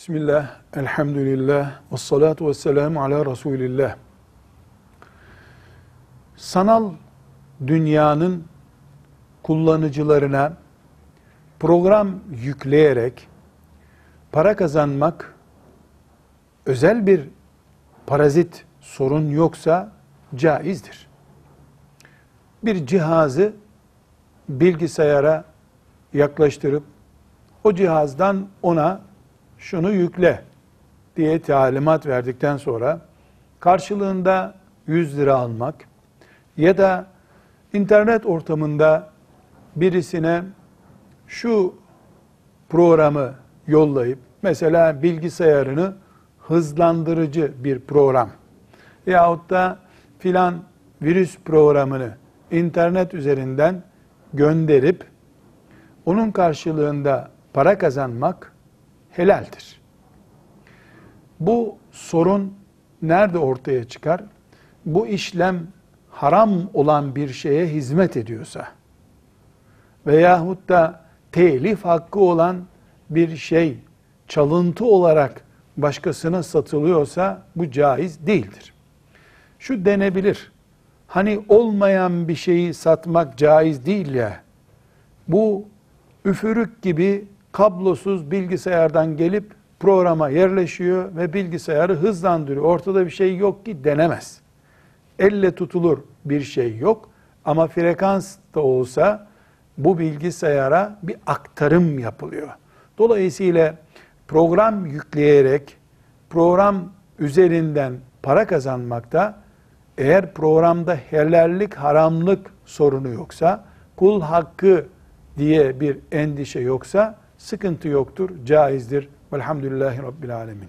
Bismillah, elhamdülillah, ve salatu ve selamu ala Resulillah. Sanal dünyanın kullanıcılarına program yükleyerek para kazanmak özel bir parazit sorun yoksa caizdir. Bir cihazı bilgisayara yaklaştırıp o cihazdan ona şunu yükle diye talimat verdikten sonra karşılığında 100 lira almak ya da internet ortamında birisine şu programı yollayıp mesela bilgisayarını hızlandırıcı bir program yahut da filan virüs programını internet üzerinden gönderip onun karşılığında para kazanmak helaldir. Bu sorun nerede ortaya çıkar? Bu işlem haram olan bir şeye hizmet ediyorsa veyahut da telif hakkı olan bir şey çalıntı olarak başkasına satılıyorsa bu caiz değildir. Şu denebilir. Hani olmayan bir şeyi satmak caiz değil ya. Bu üfürük gibi kablosuz bilgisayardan gelip programa yerleşiyor ve bilgisayarı hızlandırıyor. Ortada bir şey yok ki denemez. Elle tutulur bir şey yok ama frekans da olsa bu bilgisayara bir aktarım yapılıyor. Dolayısıyla program yükleyerek program üzerinden para kazanmakta eğer programda helallik haramlık sorunu yoksa kul hakkı diye bir endişe yoksa sıkıntı yoktur, caizdir. Velhamdülillahi Rabbil Alemin.